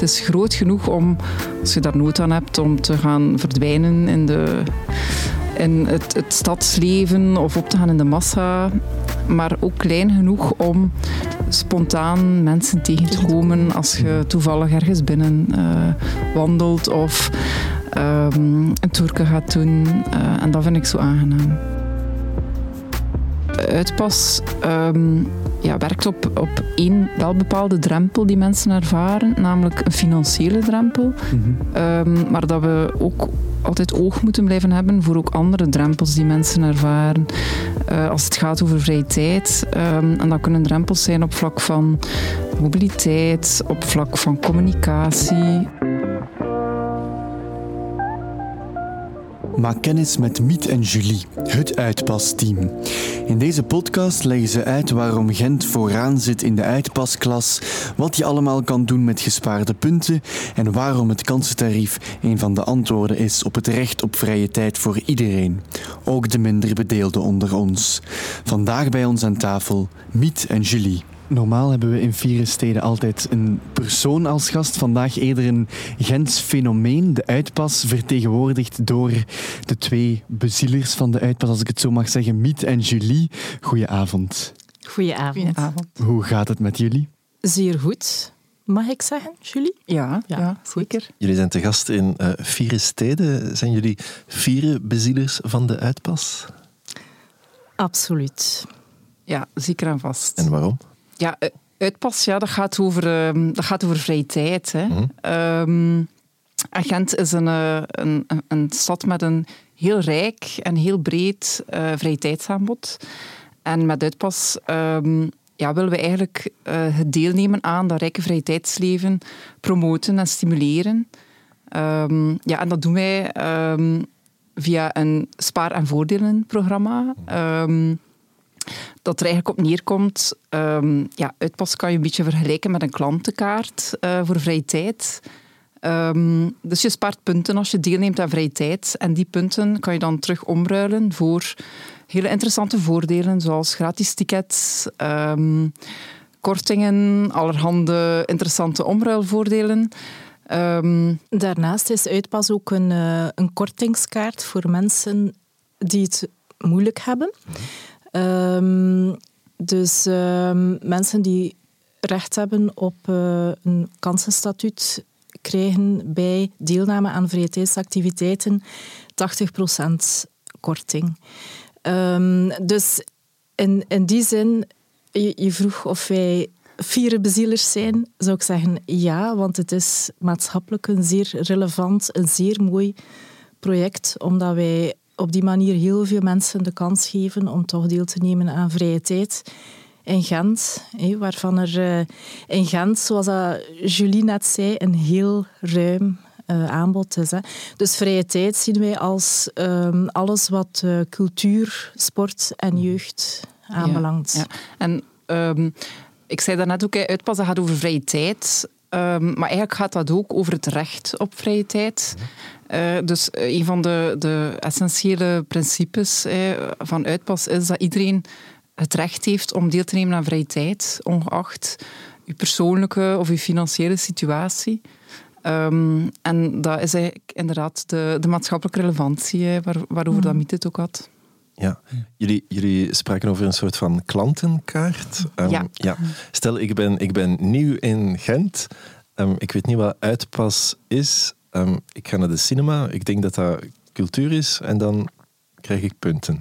Het is groot genoeg om, als je daar nood aan hebt, om te gaan verdwijnen in, de, in het, het stadsleven of op te gaan in de massa. Maar ook klein genoeg om spontaan mensen tegen te komen als je toevallig ergens binnen uh, wandelt of um, een toerke gaat doen. Uh, en dat vind ik zo aangenaam. Uitpas um, ja, werkt op, op één wel bepaalde drempel die mensen ervaren, namelijk een financiële drempel. Mm -hmm. um, maar dat we ook altijd oog moeten blijven hebben voor ook andere drempels die mensen ervaren. Uh, als het gaat over vrije tijd. Um, en dat kunnen drempels zijn op vlak van mobiliteit, op vlak van communicatie. Maak kennis met Miet en Julie, het uitpasteam. In deze podcast leggen ze uit waarom Gent vooraan zit in de uitpasklas, wat je allemaal kan doen met gespaarde punten en waarom het kansentarief een van de antwoorden is op het recht op vrije tijd voor iedereen, ook de minder bedeelden onder ons. Vandaag bij ons aan tafel Miet en Julie. Normaal hebben we in vier steden altijd een persoon als gast. Vandaag eerder een Gents fenomeen, de uitpas, vertegenwoordigd door de twee bezielers van de uitpas, als ik het zo mag zeggen, Miet en Julie. Goedenavond. Goedenavond. Goedenavond. Hoe gaat het met jullie? Zeer goed. Mag ik zeggen, Julie? Ja, ja, ja zeker. Jullie zijn te gast in uh, vier steden. Zijn jullie vier bezielers van de uitpas? Absoluut. Ja, zeker en vast. En waarom? Ja, uitpas, ja, dat, gaat over, uh, dat gaat over vrije tijd. Hè. Mm -hmm. Gent is een, een, een, stad met een heel rijk en heel breed uh, vrije tijdsaanbod. En met Uitpas um, ja, willen we eigenlijk uh, het deelnemen aan dat rijke vrije tijdsleven promoten en stimuleren. Um, ja, en dat doen wij um, via een spaar- en voordelenprogramma. Um, dat er eigenlijk op neerkomt. Um, ja, uitpas kan je een beetje vergelijken met een klantenkaart uh, voor vrije tijd. Um, dus je spaart punten als je deelneemt aan vrije tijd. En die punten kan je dan terug omruilen voor hele interessante voordelen, zoals gratis tickets, um, kortingen, allerhande interessante omruilvoordelen. Um, Daarnaast is Uitpas ook een, uh, een kortingskaart voor mensen die het moeilijk hebben. Um, dus um, mensen die recht hebben op uh, een kansenstatuut krijgen bij deelname aan vrije tijdsactiviteiten 80% korting. Um, dus in, in die zin, je, vroeg of wij vier bezielers zijn, zou ik zeggen ja, want het is maatschappelijk een zeer relevant, een zeer mooi project, omdat wij op die manier heel veel mensen de kans geven om toch deel te nemen aan vrije tijd in Gent, waarvan er eh, in Gent, zoals Julie net zei, een heel ruim uh, aanbod is. Hè. Dus vrije tijd zien wij als um, alles wat uh, cultuur, sport en jeugd aanbelangt. Ja, ja. En um, ik zei daarnet ook, uitpas dat gaat over vrije tijd. Um, maar eigenlijk gaat dat ook over het recht op vrije tijd. Uh, dus een van de, de essentiële principes van uitpas is dat iedereen het recht heeft om deel te nemen aan vrije tijd, ongeacht uw persoonlijke of uw financiële situatie. Um, en dat is eigenlijk inderdaad de, de maatschappelijke relevantie waar, waarover mm. dat Miet het ook had. Ja, jullie, jullie spraken over een soort van klantenkaart. Um, ja. ja. Stel, ik ben, ik ben nieuw in Gent. Um, ik weet niet wat uitpas is. Ik ga naar de cinema. Ik denk dat dat cultuur is. En dan krijg ik punten.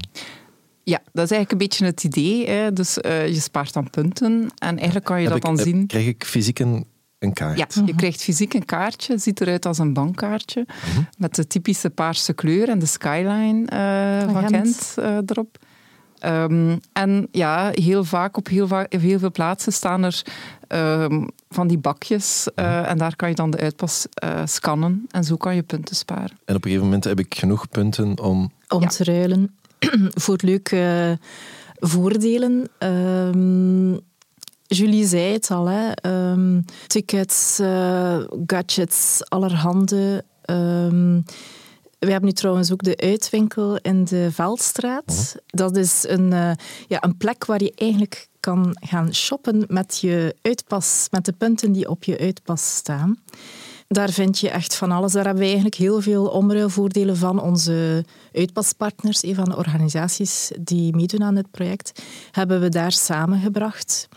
Ja, dat is eigenlijk een beetje het idee. Hè. Dus uh, je spaart dan punten en eigenlijk kan je heb dat dan ik, zien. Krijg ik fysiek een, een kaart? Ja, je krijgt fysiek een kaartje. ziet eruit als een bankkaartje. Uh -huh. Met de typische paarse kleur en de skyline uh, van Gent uh, erop. Um, en ja, heel vaak op heel, va heel veel plaatsen staan er um, van die bakjes. Uh, en daar kan je dan de uitpas uh, scannen. En zo kan je punten sparen. En op een gegeven moment heb ik genoeg punten om... Om ja. te ruilen. voor leuke voordelen. Um, Julie zei het al, hè. Um, tickets, uh, gadgets, allerhande. Um, we hebben nu trouwens ook de uitwinkel in de Veldstraat. Oh. Dat is een, uh, ja, een plek waar je eigenlijk kan gaan shoppen met je uitpas, met de punten die op je uitpas staan. Daar vind je echt van alles. Daar hebben wij eigenlijk heel veel omruilvoordelen van onze uitpaspartners, een van de organisaties die meedoen aan dit project, hebben we daar samengebracht.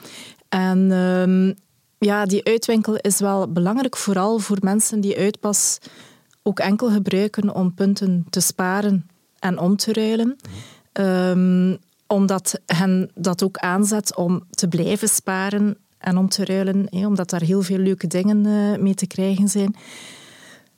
En um, ja, die uitwinkel is wel belangrijk, vooral voor mensen die uitpas ook enkel gebruiken om punten te sparen en om te ruilen. Um, omdat hen dat ook aanzet om te blijven sparen en om te ruilen, omdat daar heel veel leuke dingen uh, mee te krijgen zijn.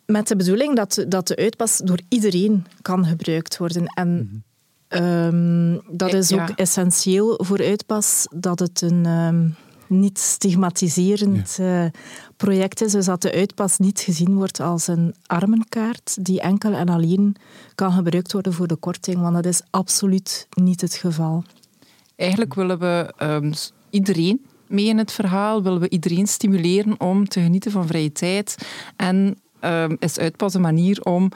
Met de bedoeling dat, dat de uitpas door iedereen kan gebruikt worden. En um, dat is ook essentieel voor uitpas, dat het een... Um, niet stigmatiserend ja. uh, project is, dus dat de uitpas niet gezien wordt als een armenkaart die enkel en alleen kan gebruikt worden voor de korting, want dat is absoluut niet het geval. Eigenlijk willen we um, iedereen mee in het verhaal, willen we iedereen stimuleren om te genieten van vrije tijd en um, is uitpas een manier om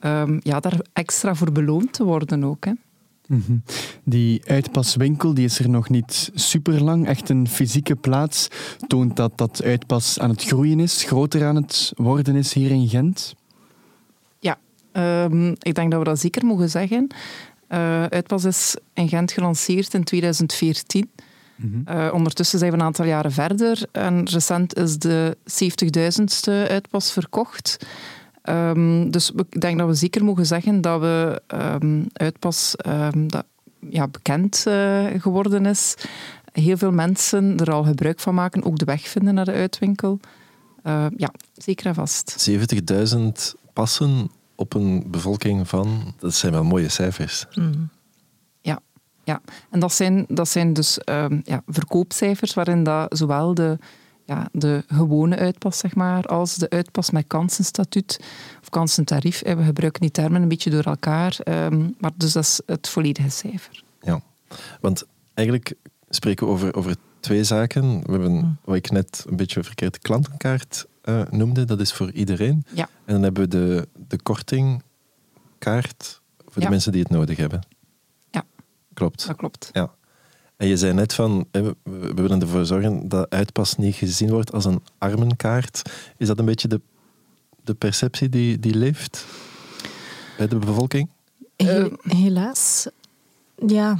um, ja, daar extra voor beloond te worden ook. Hè. Mhm. Die uitpaswinkel die is er nog niet super lang. Echt een fysieke plaats toont dat dat uitpas aan het groeien is, groter aan het worden is hier in Gent. Ja, um, ik denk dat we dat zeker mogen zeggen. Uh, uitpas is in Gent gelanceerd in 2014. Mm -hmm. uh, ondertussen zijn we een aantal jaren verder en recent is de 70.000ste uitpas verkocht. Um, dus ik denk dat we zeker mogen zeggen dat we um, uitpas um, dat, ja, bekend uh, geworden is. Heel veel mensen er al gebruik van maken, ook de weg vinden naar de uitwinkel. Uh, ja, zeker en vast. 70.000 passen op een bevolking van, dat zijn wel mooie cijfers. Mm. Ja, ja, en dat zijn, dat zijn dus ja, verkoopcijfers waarin dat zowel de ja, de gewone uitpas, zeg maar, als de uitpas met kansenstatuut of kansentarief. We gebruiken die termen een beetje door elkaar, um, maar dus dat is het volledige cijfer. Ja, want eigenlijk spreken we over, over twee zaken. We hebben, hmm. wat ik net een beetje verkeerd klantenkaart uh, noemde, dat is voor iedereen. Ja. En dan hebben we de, de kortingkaart voor de ja. mensen die het nodig hebben. Ja. Klopt. Dat klopt. Ja. En je zei net van, we willen ervoor zorgen dat uitpas niet gezien wordt als een armenkaart. Is dat een beetje de, de perceptie die, die leeft bij de bevolking? helaas, ja.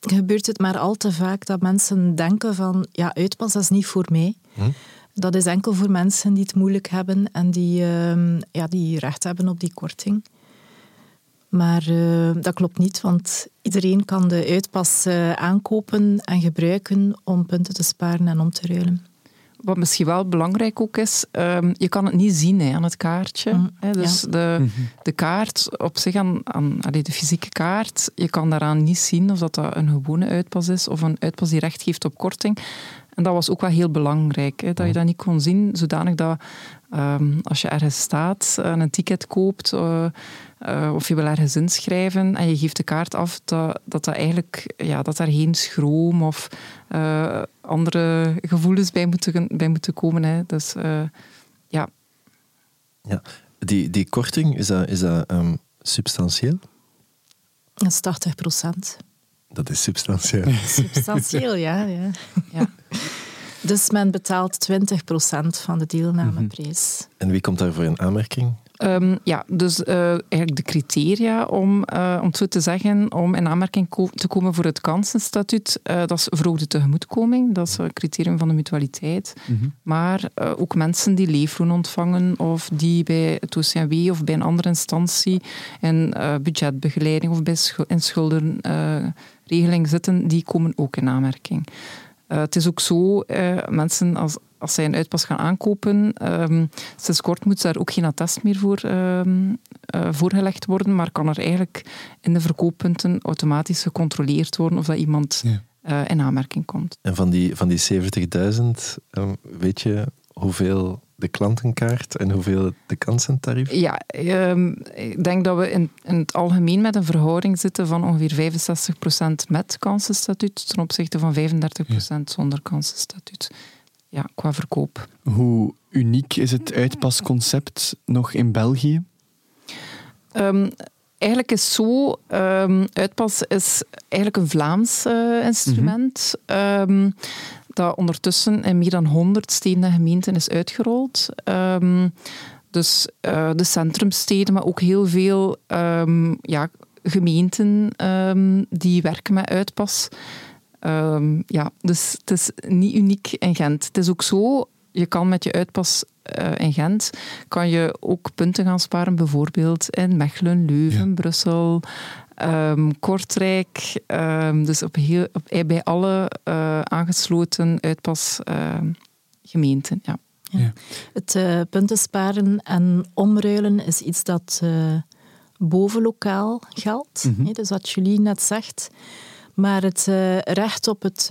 Gebeurt het maar al te vaak dat mensen denken van, ja, uitpas dat is niet voor mij. Hm? Dat is enkel voor mensen die het moeilijk hebben en die, uh, ja, die recht hebben op die korting. Maar uh, dat klopt niet, want iedereen kan de uitpas uh, aankopen en gebruiken om punten te sparen en om te ruilen. Wat misschien wel belangrijk ook is, um, je kan het niet zien hè, aan het kaartje. Mm, hè, dus ja. de, -hmm. de kaart op zich, aan, aan allee, de fysieke kaart, je kan daaraan niet zien of dat, dat een gewone uitpas is of een uitpas die recht geeft op korting. En dat was ook wel heel belangrijk, hè, dat je dat niet kon zien, zodanig dat um, als je ergens staat en een ticket koopt, uh, uh, of je wil ergens inschrijven en je geeft de kaart af, dat dat, dat eigenlijk ja, dat daar geen schroom of uh, andere gevoelens bij moeten, bij moeten komen. Hè. Dus ja. Ja, die, die korting, is dat, is dat um, substantieel? Dat is 80 procent. Dat is substantieel. substantieel, ja. ja. ja. Dus men betaalt 20% van de deelnameprijs. Mm -hmm. En wie komt daarvoor in aanmerking? Um, ja, dus uh, eigenlijk de criteria om, uh, om het zo te zeggen, om in aanmerking ko te komen voor het kansenstatuut, uh, dat is verhoogde tegemoetkoming, dat is een criterium van de mutualiteit. Mm -hmm. Maar ook mensen die leefloon ontvangen of die bij het OCMW of bij een andere instantie in budgetbegeleiding of bij sch in schuldenregeling zitten, die komen ook in aanmerking. Uh, het is ook zo, uh, mensen als, als zij een uitpas gaan aankopen, um, sinds kort moet daar ook geen attest meer voor um, uh, voorgelegd worden, maar kan er eigenlijk in de verkooppunten automatisch gecontroleerd worden of dat iemand ja. in aanmerking komt. En van die, van die 70.000, um, weet je hoeveel de klantenkaart en hoeveel de kansentarief? Ja, um, ik denk dat we in, in, het algemeen met een verhouding zitten van ongeveer 65% met kansenstatuut ten opzichte van 35% ja. zonder kansenstatuut. Ja, qua verkoop. Hoe uniek is het uitpasconcept nog in België? Um, eigenlijk is zo, um, Uitpas is eigenlijk een Vlaams uh, instrument. Mm dat ondertussen in meer dan 100 steden en gemeenten is uitgerold. Dus uh, de centrumsteden, maar ook heel veel ja, gemeenten die werken met uitpas. Ja, dus het is niet uniek in Gent. Het is ook zo, je kan met je uitpas uh, in Gent kan je ook punten gaan sparen, bijvoorbeeld in Mechelen, Leuven, ja. Brussel, um, Kortrijk. Um, dus op heel, op, eh, bij alle uh, aangesloten uitpasgemeenten. Uh, ja. Ja. Het uh, punten sparen en omruilen is iets dat bovenlokaal geldt. Mm -hmm. Dus wat Julie net zegt. Maar het recht op het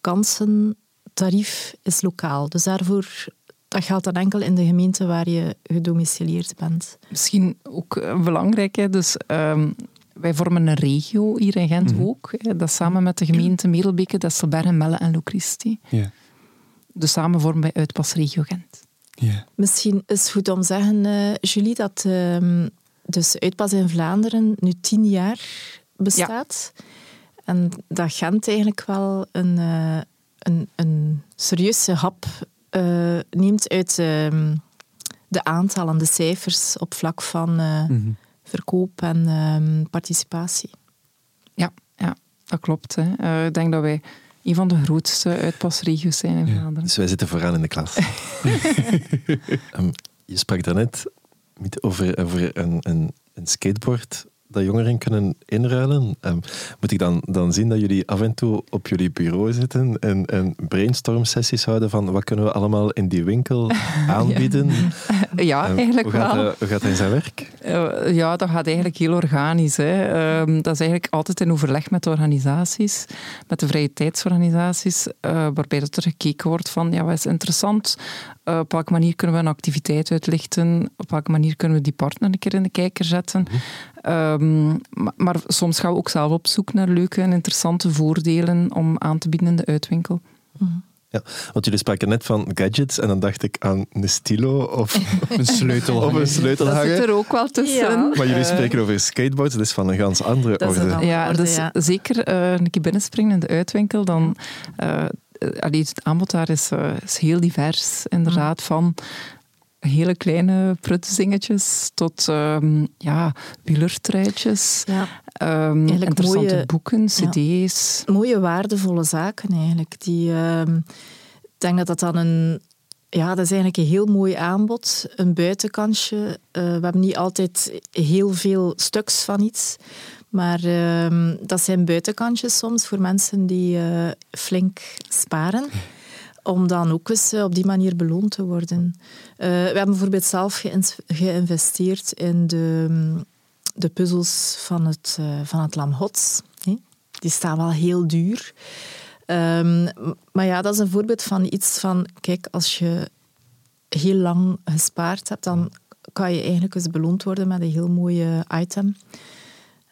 kansentarief is lokaal. Dus daarvoor dat geldt dan enkel in de gemeente waar je gedomicileerd bent. Misschien ook belangrijk, hè? dus um, wij vormen een regio hier in Gent mm ook. Hè? Dat samen met de gemeente Merelbeke, Desselberg, Melle en Locristi. Yeah. Dus samen vormen wij Uitpasregio Gent. Yeah. Misschien is het goed om te zeggen, uh, Julie, dat um, dus Uitpas in Vlaanderen nu tien jaar bestaat. Ja. En dat Gent eigenlijk wel een, uh, een, een serieuze hap uh, neemt uit uh, de aantallen, de cijfers op vlak van uh, mm-hmm. verkoop en ehm, participatie. Ja, ja, dat klopt. Hè. Eh, ik denk dat wij een van de grootste uitpasregio's zijn in Vlaanderen. Dus wij zitten vooraan in de klas. um, je sprak daarnet over, over een, een, een skateboard dat jongeren kunnen inruilen. Um, moet ik dan, dan zien dat jullie af en toe op jullie bureau zitten en, en brainstorm sessies houden van wat kunnen we allemaal in die winkel aanbieden? ja, ja um, eigenlijk hoe gaat, wel. Uh, hoe gaat dat in zijn werk? Uh, ja, dat gaat eigenlijk heel organisch. Hè. Um, dat is eigenlijk altijd in overleg met de organisaties, met de vrije tijdsorganisaties, uh, waarbij dat er gekeken wordt van ja, wat is interessant, uh, op welke manier kunnen we een activiteit uitlichten, op welke manier kunnen we die partner een keer in de kijker zetten. -hmm. Um, maar, maar, soms gaan we ook zelf op zoek naar leuke en interessante voordelen om aan te bieden in de uitwinkel. Mm. Ja, want jullie spraken net van gadgets en dan dacht ik aan een stilo of een sleutel of een sleutelhanger. Dat zit er ook wel tussen. Ja. Maar jullie spreken over skateboards, dat is van een ganz andere dat orde. ja, orde, dus ja. zeker uh, een keer binnenspringen in de uitwinkel, dan... Uh, allee, het aanbod daar is, is heel divers, inderdaad, mm. van hele kleine prutzingetjes tot um, ja, wielertruitjes. Ja. Um, interessante mooie, boeken, cd's. Ja, mooie, waardevolle zaken eigenlijk. Die, um, ik denk dat dat dan een... Ja, dat is eigenlijk een heel mooi aanbod. Een buitenkantje. Uh, we hebben niet altijd heel veel stuks van iets. Maar dat zijn buitenkantjes soms voor mensen die uh, flink sparen om dan ook eens op die manier beloond te worden. We hebben bijvoorbeeld zelf geïnvesteerd in de, de puzzels van het, van het Lam Hots. Die staan wel heel duur. Um, maar ja, dat is een voorbeeld van iets van... Kijk, als je heel lang gespaard hebt, dan kan je eigenlijk eens beloond worden met een heel mooi item.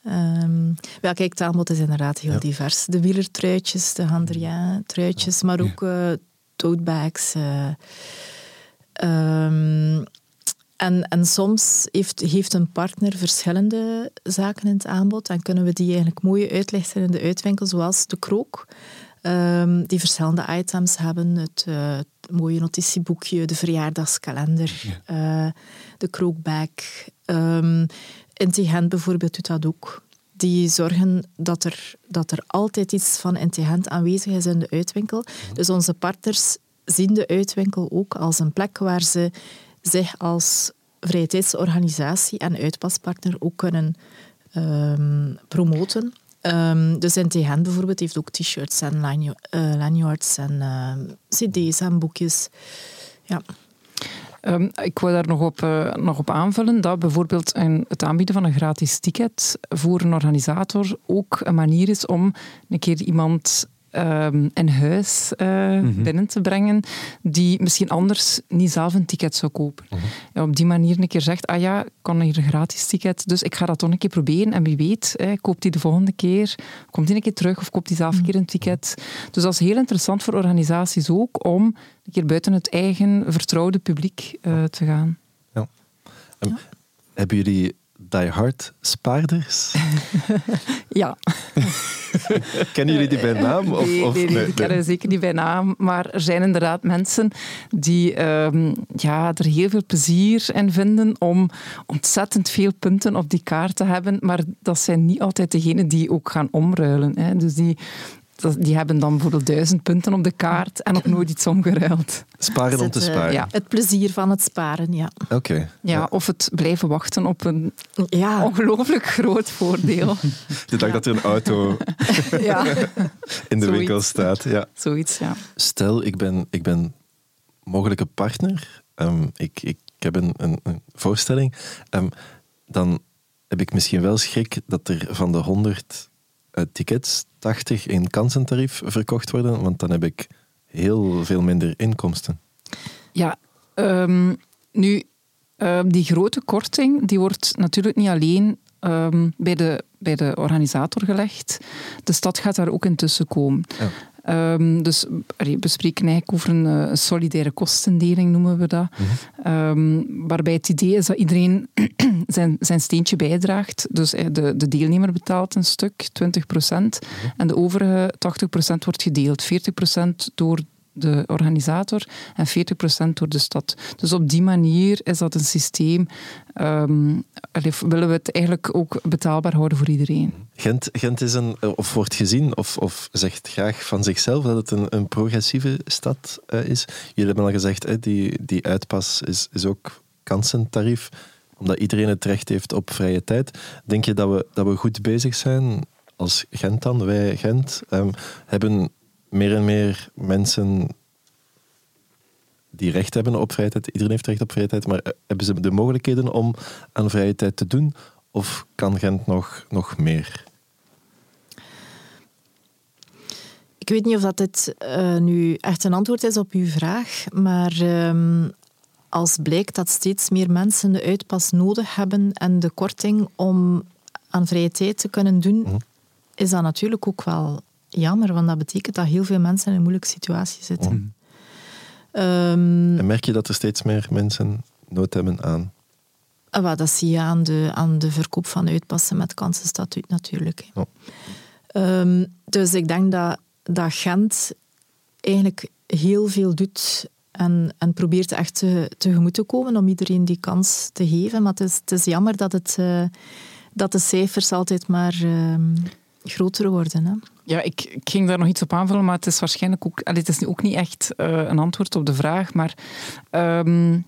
Um, wel, kijk, het aanbod is inderdaad heel ja. divers. De wielertruitjes, de Handrien-truitjes, maar ook uh, totebags. Uh, um, en, en soms heeft, heeft een partner verschillende zaken in het aanbod en kunnen we die eigenlijk mooi uitlichten in de uitwinkel, zoals de krook. Um, die verschillende items hebben. Het, uh, het, mooie notitieboekje, de verjaardagskalender, ja. uh, de krookbag. Um, Intigent bijvoorbeeld doet dat ook. Die zorgen dat er, dat er altijd iets van Intigent aanwezig is in de uitwinkel. Dus onze partners zien de uitwinkel ook als een plek waar ze zich als vrije tijdsorganisatie en uitpaspartner ook kunnen um, promoten. Um, dus NTN bijvoorbeeld heeft ook t-shirts en lanyards en uh, cd's en boekjes. Ja. Um, ik wil daar nog op, uh, nog op aanvullen dat bijvoorbeeld een, het aanbieden van een gratis ticket voor een organisator ook een manier is om een keer iemand um, in huis uh, mm-hmm. binnen te brengen die misschien anders niet zelf een ticket zou kopen. Mm-hmm. En op die manier een keer zegt, ah ja, ik kan hier een gratis ticket, dus ik ga dat toch een keer proberen en wie weet, eh, koopt hij de volgende keer, komt hij een keer terug of koopt hij zelf een keer een ticket. Dus dat is heel interessant voor organisaties ook om een keer buiten het eigen vertrouwde publiek uh, te gaan. Ja. Um, ja. Hebben jullie diehard spaarders? ja. Kennen jullie die bij naam? Of, nee, of, nee, nee, die kennen zeker niet bij naam. Maar er zijn inderdaad mensen die um, ja, er heel veel plezier in vinden om ontzettend veel punten op die kaart te hebben. Maar dat zijn niet altijd degenen die ook gaan omruilen. Hè. Dus die, die hebben dan bijvoorbeeld duizend punten op de kaart en nog nooit iets omgeruild. Sparen om te sparen. Ja. Het plezier van het sparen, ja. Oké. Ja, of het blijven wachten op een ja. ongelooflijk groot voordeel. De dag dat er een auto ja. in de winkel staat. Ja. Zoiets, ja. Stel, ik ben, ik ben mogelijke partner. Um, ik, ik heb een, een, een voorstelling. Um, dan heb ik misschien wel schrik dat er van de 100 uh, tickets 80 in kansentarief verkocht worden, want dan heb ik heel veel minder inkomsten. Ja, um, nu, uh, die grote korting die wordt natuurlijk niet alleen um, bij, de, bij de organisator gelegd. De stad gaat daar ook intussen komen. Ja. Um, dus we spreken eigenlijk over een, eh, een, solidaire kostendeling, noemen we dat. Mm -hmm. waarbij het idee is dat iedereen zijn, zijn steentje bijdraagt. Dus eh, de, de deelnemer betaalt een stuk, 20 procent. Mhm. En de overige 80 procent wordt gedeeld. 40 procent door de organisator en 40% door de stad. Dus op die manier is dat een systeem. Um, willen we het eigenlijk ook betaalbaar houden voor iedereen. Gent, Gent is een, of wordt gezien of, of zegt graag van zichzelf dat het een, een progressieve stad uh, is. Jullie hebben al gezegd, hè, die, die uitpas is, is ook kansentarief, omdat iedereen het recht heeft op vrije tijd. Denk je dat we, dat we goed bezig zijn als Gent dan? Wij Gent um, hebben meer en meer mensen die recht hebben op vrije tijd. Iedereen heeft recht op vrije tijd, maar eh, hebben ze de mogelijkheden om aan vrije tijd te doen? Of kan Gent nog, nog meer? Ik weet niet of dat dit uh, nu echt een antwoord is op uw vraag, maar uh, als blijkt dat steeds meer mensen de uitpas nodig hebben en de korting om aan vrije tijd te kunnen doen, mhm. is dat natuurlijk ook wel jammer, want dat betekent dat heel veel mensen in een moeilijke situatie zitten. Mm. Um, en merk je dat er steeds meer mensen nood hebben aan? Ah, dat zie je aan de, aan de verkoop van uitpassen met kansenstatuut natuurlijk. Oh. Um, dus ik denk dat, dat Gent eigenlijk heel veel doet en, en probeert echt te, tegemoet te komen om iedereen die kans te geven. Maar het is, het is jammer dat, het, uh, dat de cijfers altijd maar uh, groter worden. Hè. Ja, ik, ik, ging daar nog iets op aanvullen, maar het is waarschijnlijk ook, allee, het is ook niet echt uh, een antwoord op de vraag. Maar um,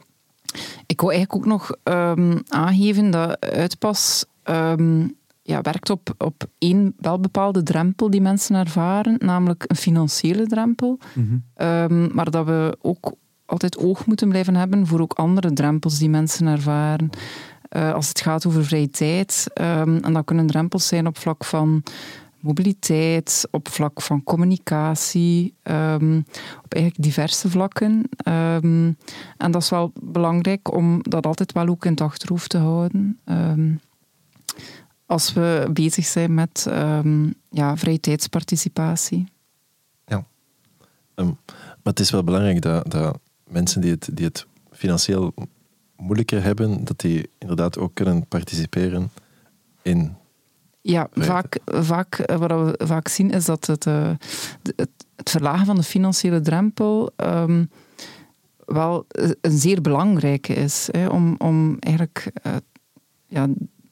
ik wil eigenlijk ook nog um, aangeven dat uitpas um, ja, werkt op, op één wel bepaalde drempel die mensen ervaren, namelijk een financiële drempel. Mm -hmm. maar dat we ook altijd oog moeten blijven hebben voor ook andere drempels die mensen ervaren. Uh, als het gaat over vrije tijd. en dat kunnen drempels zijn op vlak van mobiliteit, op vlak van communicatie, um, op eigenlijk diverse vlakken. Um, en dat is wel belangrijk om dat altijd wel ook in het achterhoofd te houden. Als we bezig zijn met ja, vrije tijdsparticipatie. Ja, maar het is wel belangrijk dat, dat mensen die het, die het financieel moeilijker hebben, dat die inderdaad ook kunnen participeren in ja, vaak, vaak, eh, wat we vaak zien is dat het, uh, het, het, verlagen van de financiële drempel um, wel een zeer belangrijke is. Hè, om, om eigenlijk uh, ja,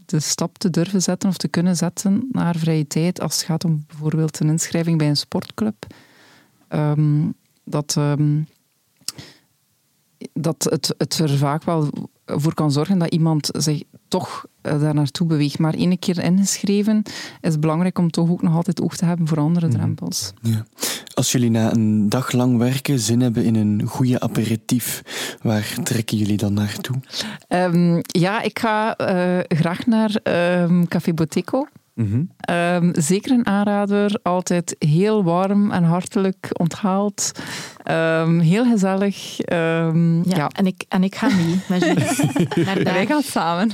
de stap te durven zetten of te kunnen zetten naar vrije tijd als het gaat om bijvoorbeeld een inschrijving bij een sportclub. Um, dat, um, dat het, het er vaak wel voor kan zorgen dat iemand zich toch uh, daar naartoe beweegt. Maar één keer ingeschreven is belangrijk om toch ook nog altijd oog te hebben voor andere mhm. drempels. Ja. Als jullie na een dag lang werken zin hebben in een goede aperitief, waar trekken jullie dan naartoe? Um, ja, ik ga uh, graag naar um, Café Boteco. Mm zeker een aanrader. Altijd heel warm en hartelijk onthaald. Um, heel gezellig. Um, ja, ja, En, ik, en ik ga mee met jullie. Wij gaan samen.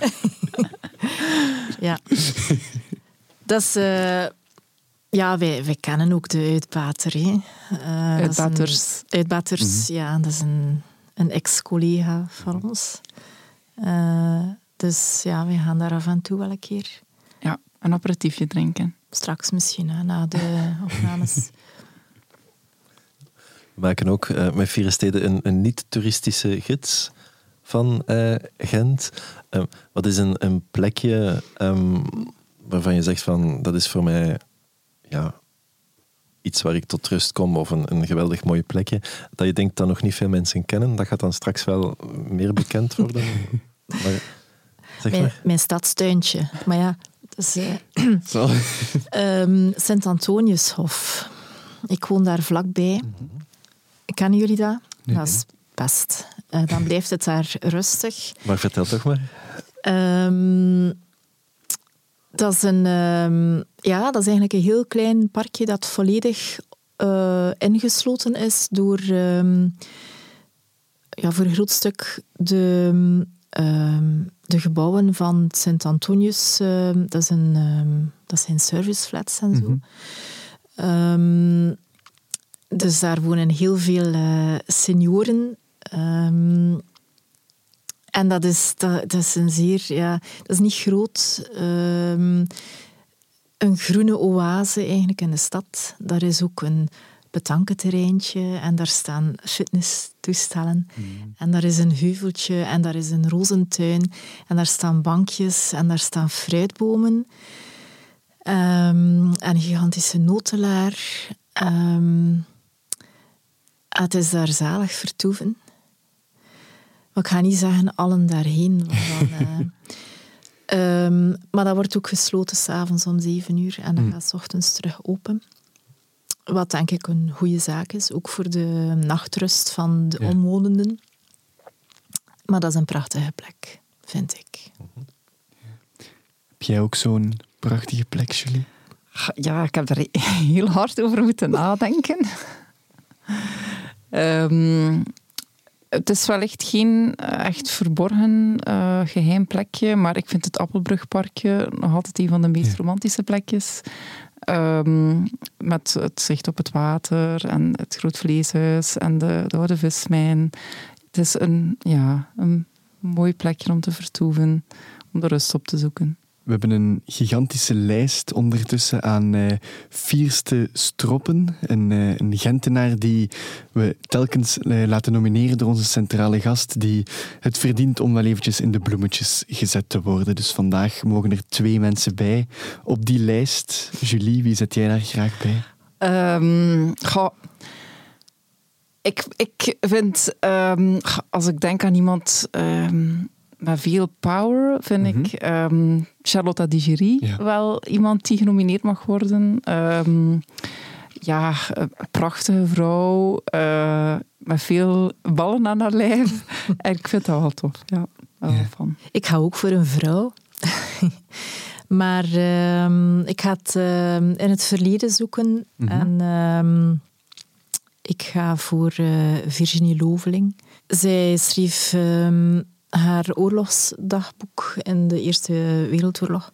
ja. Dat is... Uh, ja, wij, wij kennen ook de uitbater. Hè. Uh, uitbaters. Een, uitbaters, mm -hmm. ja. Dat is een, een ex-collega van ons. Uh, Dus ja, we gaan daar af en toe wel een keer. Een aperitiefje drinken. Straks misschien, hè, na de opnames. We maken ook uh, met Vier Steden een, een niet-toeristische gids van uh, Gent. Uh, wat is een, een plekje um, waarvan je zegt van dat is voor mij ja, iets waar ik tot rust kom of een, een geweldig mooie plekje, dat je denkt dat nog niet veel mensen kennen, dat gaat dan straks wel meer bekend worden. maar, zeg mijn, maar. mijn stadstuintje. Maar ja, dus, uh, um, Sint-Antoniushof. Ik woon daar vlakbij. Mm Kennen jullie dat? Nee, dat is best. Uh, dan blijft het daar rustig. Maar vertel toch maar. Um, dat is, een, um, ja, dat is eigenlijk een heel klein parkje dat volledig uh, ingesloten is door um, ja, voor een groot stuk de, um, de gebouwen van Sint-Antonius. dat, is een, dat zijn serviceflats en zo. Mm -hmm. dus daar wonen heel veel uh, senioren. En dat is, dat, dat is een zeer, ja, dat is niet groot. Um, een groene oase eigenlijk in de stad. Daar is ook een betankenterreintje en daar staan fitnesstoestellen. Mm. En daar is een heuveltje en daar is een rozentuin en daar staan bankjes en daar staan fruitbomen. Um, en een gigantische notelaar. Um, het is daar zalig vertoeven. Maar ik ga niet zeggen allen daarheen. Dan, uh, um, maar dat wordt ook gesloten s'avonds om zeven uur en dan mm. gaat s ochtends terug open. Wat denk ik een goede zaak is, ook voor de nachtrust van de omwonenden. Maar dat is een prachtige plek, vind ik. Heb jij ook zo'n prachtige plek, Julie? Ja, ik heb er heel hard over moeten nadenken. um, het is wellicht geen eh, echt verborgen uh, geheim plekje, maar ik vind het Appelbrugparkje nog altijd een van de meest romantische plekjes. Um, met het zicht op het water en het groot vleeshuis en de, de oude vismijn. Het is een, ja, een mooi plekje om te vertoeven, om de rust op te zoeken. We hebben een gigantische lijst ondertussen aan uh, vierste stroppen. Een, uh, een Gentenaar die we telkens uh, laten nomineren door onze centrale gast, die het verdient om wel eventjes in de bloemetjes gezet te worden. Dus vandaag mogen er twee mensen bij op die lijst. Julie, wie zet jij daar graag bij? Um. Ik, ik vind, um, als ik denk aan iemand... Um, met veel power vind ik um, Charlotte Digeri wel iemand die genomineerd mag worden. Um, ja, een prachtige vrouw uh, met veel ballen aan haar lijf. en ik vind dat wel tof. Ja, wel ja. van. Ik ga ook voor een vrouw. maar um, ik ga het in het verleden zoeken. Mm -hmm. En ik ga voor uh, Virginie Loveling. Zij schreef haar oorlogsdagboek in de Eerste Wereldoorlog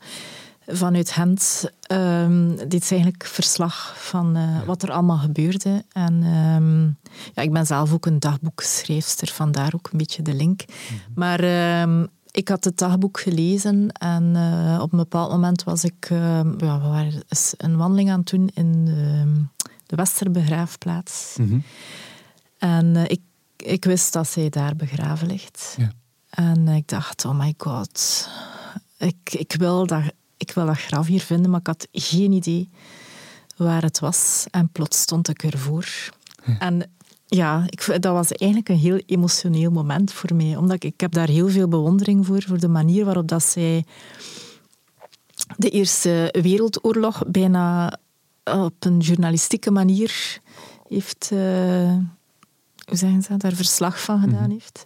vanuit Gent um, deed ze eigenlijk verslag van uh, wat er allemaal gebeurde. En um, ja, ik ben zelf ook een dagboekschrijfster, vandaar ook een beetje de link. Mm -hmm. Maar um, ik had het dagboek gelezen en uh, op een bepaald moment was ik... ja, we waren een wandeling aan het doen in de, de Westerbegraafplaats. Mm -hmm. En uh, ik, ik wist dat zij daar begraven ligt. Ja. En ik dacht, oh my god, ik, ik, wil dat, ik wil dat graf hier vinden, maar ik had geen idee waar het was. En plots stond ik ervoor. Ja. En ja, ik, dat was eigenlijk een heel emotioneel moment voor mij. Omdat ik, ik heb daar heel veel bewondering voor, voor de manier waarop dat zij de Eerste Wereldoorlog bijna op een journalistieke manier heeft... Uh, hoe zeggen ze? Daar verslag van gedaan mm -hmm. heeft.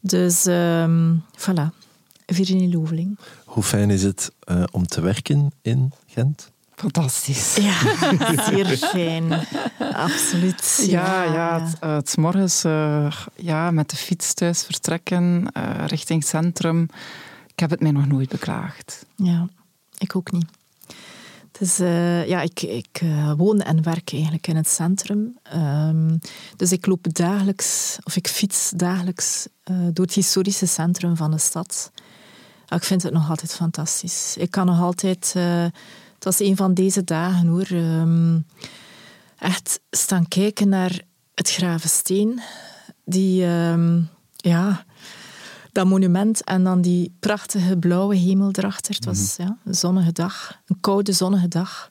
Dus um, voilà, Virginie Loveling. Hoe fijn is het uh, om te werken in Gent? Fantastisch. Ja, zeer fijn. Absoluut. Ja, ja, ja het, uh, het morgens uh, ja, met de fiets thuis vertrekken richting centrum. Ik heb het mij nog nooit beklaagd. Ja, ik ook niet. Dus uh, ja, ik, ik uh, woon en werk eigenlijk in het centrum. Um, dus ik loop dagelijks, of ik fiets dagelijks uh, door het historische centrum van de stad. ik vind het nog altijd fantastisch. Ik kan nog altijd... Het was een van deze dagen hoor. Ehm, echt staan kijken naar het Gravensteen. Die... Um, ja dat monument en dan die prachtige blauwe hemel erachter. Het was mhm. ja, een zonnige dag, een koude zonnige dag.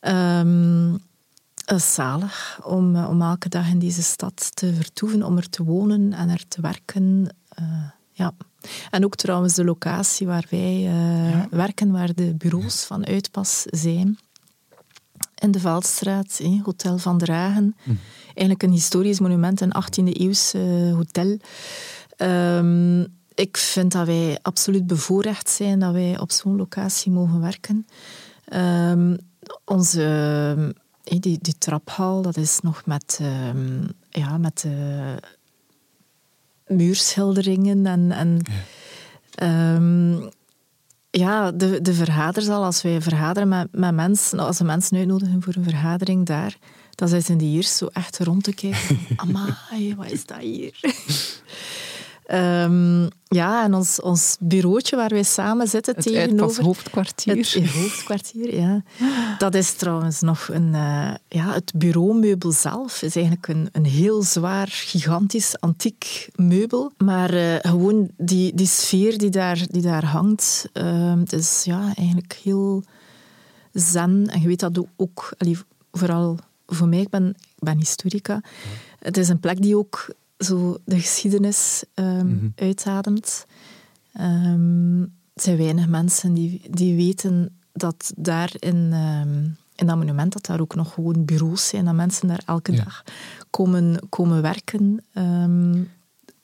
Um, zalig om, eh, om elke dag in deze stad te vertoeven, om er te wonen en er te werken. Uh, ja. En ook trouwens de locatie waar wij uh, werken, waar de bureaus van Uitpas zijn. In de Veldstraat, Hotel van Dragen. Mm. Eigenlijk een historisch monument, een 18e eeuwse hotel. Um, ik vind dat wij absoluut bevoorrecht zijn dat wij op zo'n locatie mogen werken. Um, onze eh, die, die traphal, dat is nog met, um, ja, met uh, muurschilderingen en, en ja. Um, ja, de, de vergaderzaal, als wij vergaderen met, met mensen, als we mensen uitnodigen voor een vergadering daar, dan zijn ze die eerst zo echt rond te kijken. Amai, wat is dat hier? Um, ja, en ons, ons bureautje waar wij samen zitten het tegenover... Het hoofdkwartier. Het hoofdkwartier, ja. Dat is trouwens nog een... Uh, ja, het bureaumeubel zelf is eigenlijk een, een heel zwaar, gigantisch, antiek meubel. Maar uh, gewoon die, die sfeer die daar, die daar hangt, uh, het is ja, eigenlijk heel zen. En je weet dat ook... Allee, vooral voor mij, ik ben, ik ben historica. Het is een plek die ook zo de geschiedenis um, uitademt. Um, er zijn weinig mensen die, die weten dat daar in, ehm, in dat monument dat daar ook nog gewoon bureaus zijn, dat mensen daar elke dag komen, komen werken.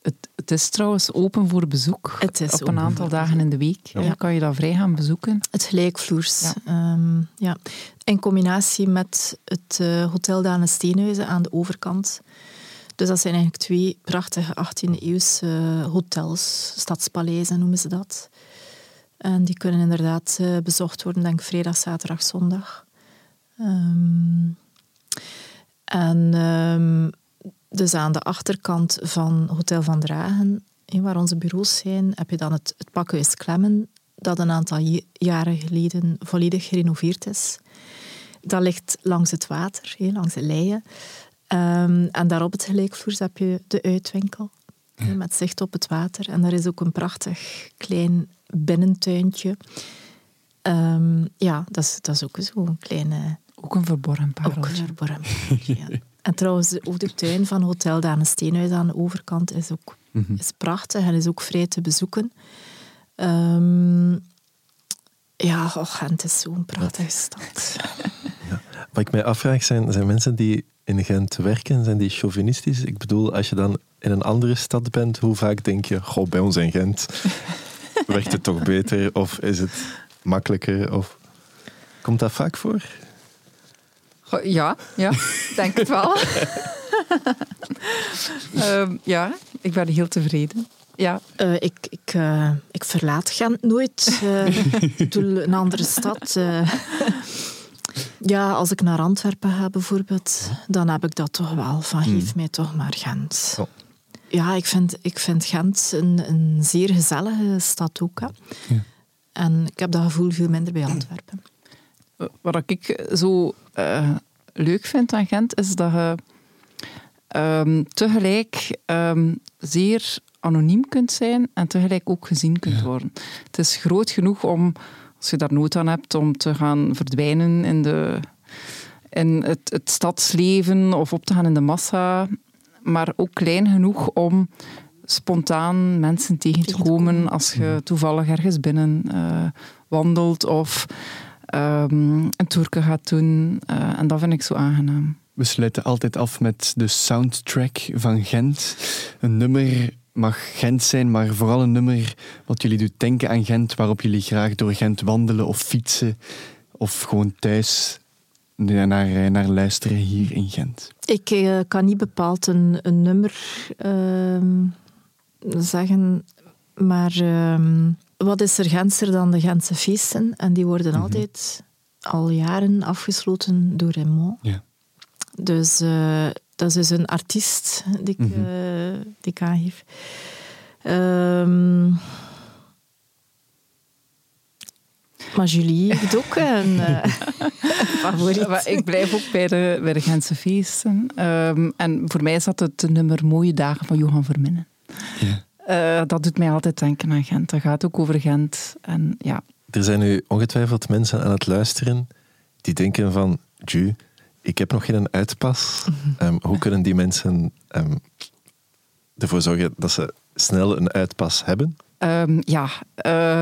Het, het, is trouwens open voor bezoek. Het is op een aantal dagen in de week. Ja. kan je dat vrij gaan bezoeken. Het gelijkvloers. Ja. ja. In combinatie met het uh, Hotel Dane Steenhuizen aan de overkant. Dus dat zijn eigenlijk twee prachtige 18e-eeuwse hotels, stadspaleizen noemen ze dat. En die kunnen inderdaad eh, bezocht worden, denk ik, vrijdag, zaterdag, zondag. Ehm, en um, dus aan de achterkant van Hotel van Dragen, waar onze bureaus zijn, heb je dan het, het Klemmen, dat een aantal jaren geleden volledig gerenoveerd is. Dat ligt langs het water, langs de leien. Um, en daar op het gelijkvloers heb je de uitwinkel. Met zicht op het water. En daar is ook een prachtig klein binnentuintje. Um, ja, dat is, dat is ook zo'n kleine... Ook een verborgen pareltje. Ook een verborgen pareltje, ja. En trouwens, ook de tuin van Hotel Dane Steenhuis aan de overkant is ook mm is prachtig en is ook vrij te bezoeken. Um, ja, oh, Gent is zo'n prachtige stad. Wat ik mij afvraag zijn, zijn mensen die in Gent werken, zijn die chauvinistisch? Ik bedoel, als je dan in een andere stad bent, hoe vaak denk je, goh, bij ons in Gent werkt het toch beter? Of is het makkelijker? Of... Komt dat vaak voor? Ja, ja, denk het wel. um, ja, ik ben heel tevreden. Ja. Uh, ik, ik, uh, ik verlaat Gent nooit. Uh, ik doe een andere stad. Ja, als ik naar Antwerpen ga bijvoorbeeld, dan heb ik dat toch wel. Van geef hmm. mij toch maar Gent. Oh. Ja, ik vind, ik vind Gent een, een zeer gezellige stad ook. Hè. Ja. En ik heb dat gevoel veel minder bij Antwerpen. Wat ik zo uh, leuk vind aan Gent, is dat je um, tegelijk um, zeer anoniem kunt zijn en tegelijk ook gezien kunt ja. worden. Het is groot genoeg om als je daar nood aan hebt om te gaan verdwijnen in, de, in het, het stadsleven of op te gaan in de massa, maar ook klein genoeg om spontaan mensen tegen te komen als je toevallig ergens binnen uh, wandelt of um, een toerke gaat doen. Uh, en dat vind ik zo aangenaam. We sluiten altijd af met de soundtrack van Gent. Een nummer mag Gent zijn, maar vooral een nummer wat jullie doet denken aan Gent, waarop jullie graag door Gent wandelen of fietsen of gewoon thuis naar, naar luisteren hier in Gent? Ik uh, kan niet bepaald een, een nummer uh, zeggen, maar uh, wat is er Gentser dan de Gentse feesten? En die worden mhm. altijd al jaren afgesloten door Raymond. Ja. Dus uh, dat is dus een artiest die ik, mm -hmm. uh, die ik aangeef. Um, Maar Julie heeft ook een uh, favoriet. ik blijf ook bij de, bij de Gentse feesten. Ehm, en voor mij is dat het nummer Mooie Dagen van Johan Verminnen. Ja. Uh, dat doet mij altijd denken aan Gent. Dat gaat ook over Gent. En, ja. Er zijn nu ongetwijfeld mensen aan het luisteren die denken van... Ju, ik heb nog geen uitpas. um, hoe kunnen die mensen um, ervoor zorgen dat ze snel een uitpas hebben? Um, ja,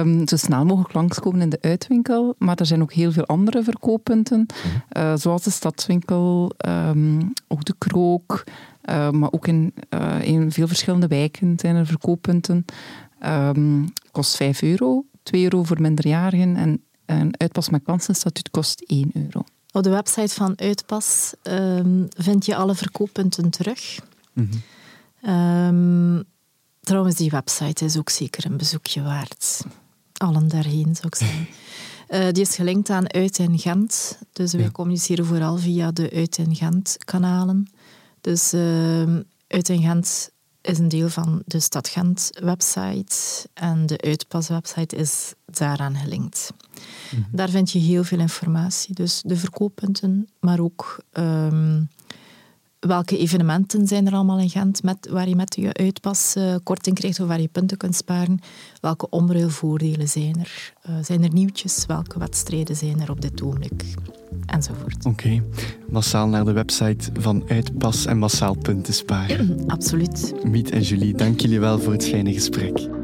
um, zo snel mogelijk langskomen in de uitwinkel. Maar er zijn ook heel veel andere verkooppunten. Uh, zoals de stadswinkel, um, ook de krook. Uh, maar ook in, uh, in veel verschillende wijken zijn er verkooppunten. kost 5 euro, 2 euro voor minderjarigen. En een uitpas met kansenstatuut kost 1 euro. Op de website van Uitpas vind je alle verkooppunten terug. Mm -hmm. Trouwens, die website is ook zeker een bezoekje waard. Allen daarheen, zou ik zeggen. Uh, die is gelinkt aan Uit in Gent. Dus wij communiceren vooral via de Uit in Gent kanalen. Dus uh, Uit in Gent is een deel van de Stad Gent website. En de Uitpas website is daaraan gelinkt. Mm -hmm. Daar vind je heel veel informatie. Dus de verkooppunten, maar ook... Um, welke evenementen zijn er allemaal in Gent met, waar je met je uitpas uh, korting krijgt of waar je punten kunt sparen? Welke omruilvoordelen zijn er? Uh, zijn er nieuwtjes? Welke wedstrijden zijn er op dit ogenblik? Enzovoort. Oké. Okay. Massaal naar de website van Uitpas en massaal punten sparen. Absoluut. Miet en Julie, dank jullie wel voor het fijne gesprek.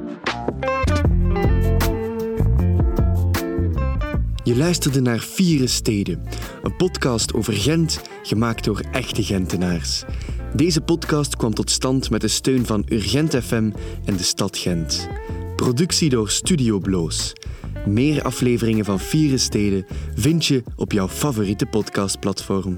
Je luisterde naar Vieren Steden, een podcast over Gent, gemaakt door echte Gentenaars. Deze podcast kwam tot stand met de steun van Urgent FM en de stad Gent. Productie door Studio Bloos. Meer afleveringen van Vieren Steden vind je op jouw favoriete podcastplatform.